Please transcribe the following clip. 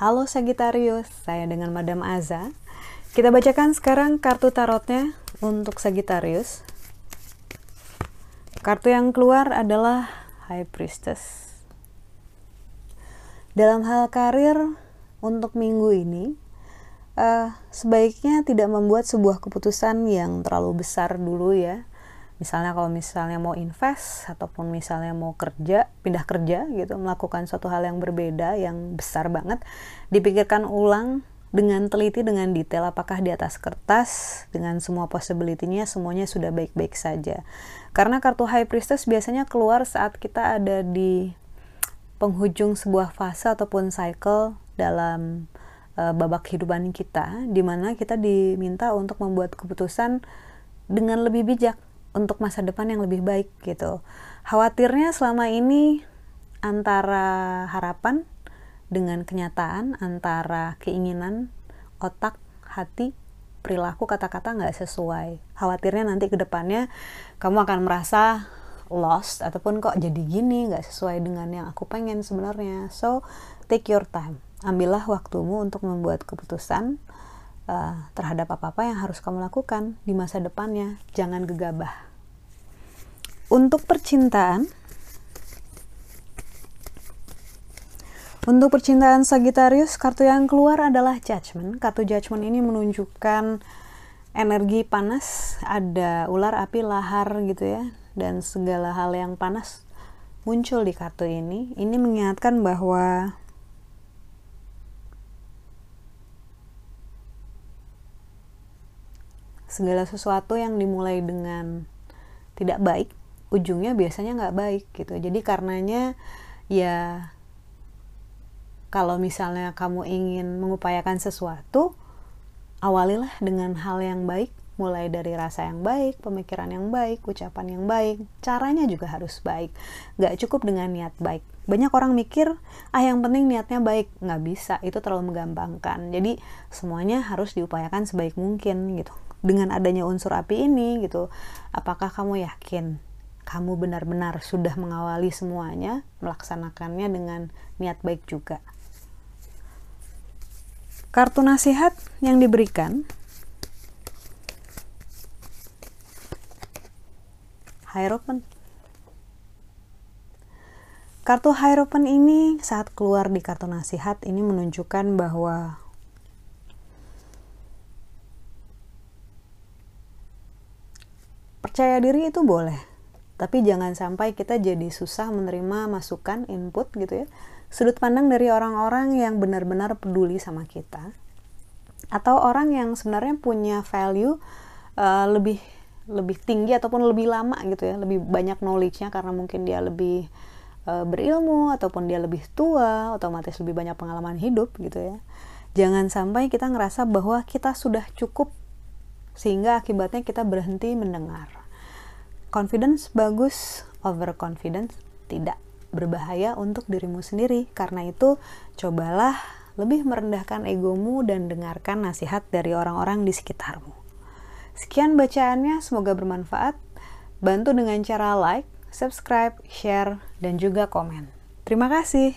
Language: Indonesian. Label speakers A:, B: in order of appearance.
A: Halo Sagittarius, saya dengan Madam Aza. Kita bacakan sekarang kartu tarotnya untuk Sagittarius. Kartu yang keluar adalah High Priestess. Dalam hal karir untuk minggu ini, uh, sebaiknya tidak membuat sebuah keputusan yang terlalu besar dulu ya misalnya kalau misalnya mau invest ataupun misalnya mau kerja pindah kerja gitu melakukan suatu hal yang berbeda yang besar banget dipikirkan ulang dengan teliti dengan detail apakah di atas kertas dengan semua possibility-nya semuanya sudah baik-baik saja. Karena kartu high priestess biasanya keluar saat kita ada di penghujung sebuah fase ataupun cycle dalam uh, babak kehidupan kita di mana kita diminta untuk membuat keputusan dengan lebih bijak untuk masa depan yang lebih baik gitu. Khawatirnya selama ini antara harapan dengan kenyataan, antara keinginan, otak, hati, perilaku, kata-kata nggak sesuai. Khawatirnya nanti ke depannya kamu akan merasa lost ataupun kok jadi gini nggak sesuai dengan yang aku pengen sebenarnya. So take your time, ambillah waktumu untuk membuat keputusan uh, terhadap apa-apa yang harus kamu lakukan di masa depannya. Jangan gegabah. Untuk percintaan, untuk percintaan Sagittarius, kartu yang keluar adalah Judgment. Kartu Judgment ini menunjukkan energi panas, ada ular, api, lahar gitu ya, dan segala hal yang panas muncul di kartu ini. Ini mengingatkan bahwa segala sesuatu yang dimulai dengan tidak baik ujungnya biasanya nggak baik gitu jadi karenanya ya kalau misalnya kamu ingin mengupayakan sesuatu awalilah dengan hal yang baik mulai dari rasa yang baik, pemikiran yang baik, ucapan yang baik, caranya juga harus baik. Gak cukup dengan niat baik. Banyak orang mikir, ah yang penting niatnya baik. Nggak bisa, itu terlalu menggampangkan. Jadi semuanya harus diupayakan sebaik mungkin gitu dengan adanya unsur api ini gitu. Apakah kamu yakin kamu benar-benar sudah mengawali semuanya melaksanakannya dengan niat baik juga? Kartu nasihat yang diberikan Hierophant Kartu Hierophant ini saat keluar di kartu nasihat ini menunjukkan bahwa percaya diri itu boleh. Tapi jangan sampai kita jadi susah menerima masukan input gitu ya sudut pandang dari orang-orang yang benar-benar peduli sama kita atau orang yang sebenarnya punya value uh, lebih lebih tinggi ataupun lebih lama gitu ya lebih banyak knowledge-nya karena mungkin dia lebih uh, berilmu ataupun dia lebih tua otomatis lebih banyak pengalaman hidup gitu ya. Jangan sampai kita ngerasa bahwa kita sudah cukup sehingga akibatnya kita berhenti mendengar confidence bagus, overconfidence tidak berbahaya untuk dirimu sendiri. Karena itu, cobalah lebih merendahkan egomu dan dengarkan nasihat dari orang-orang di sekitarmu. Sekian bacaannya, semoga bermanfaat. Bantu dengan cara like, subscribe, share, dan juga komen. Terima kasih.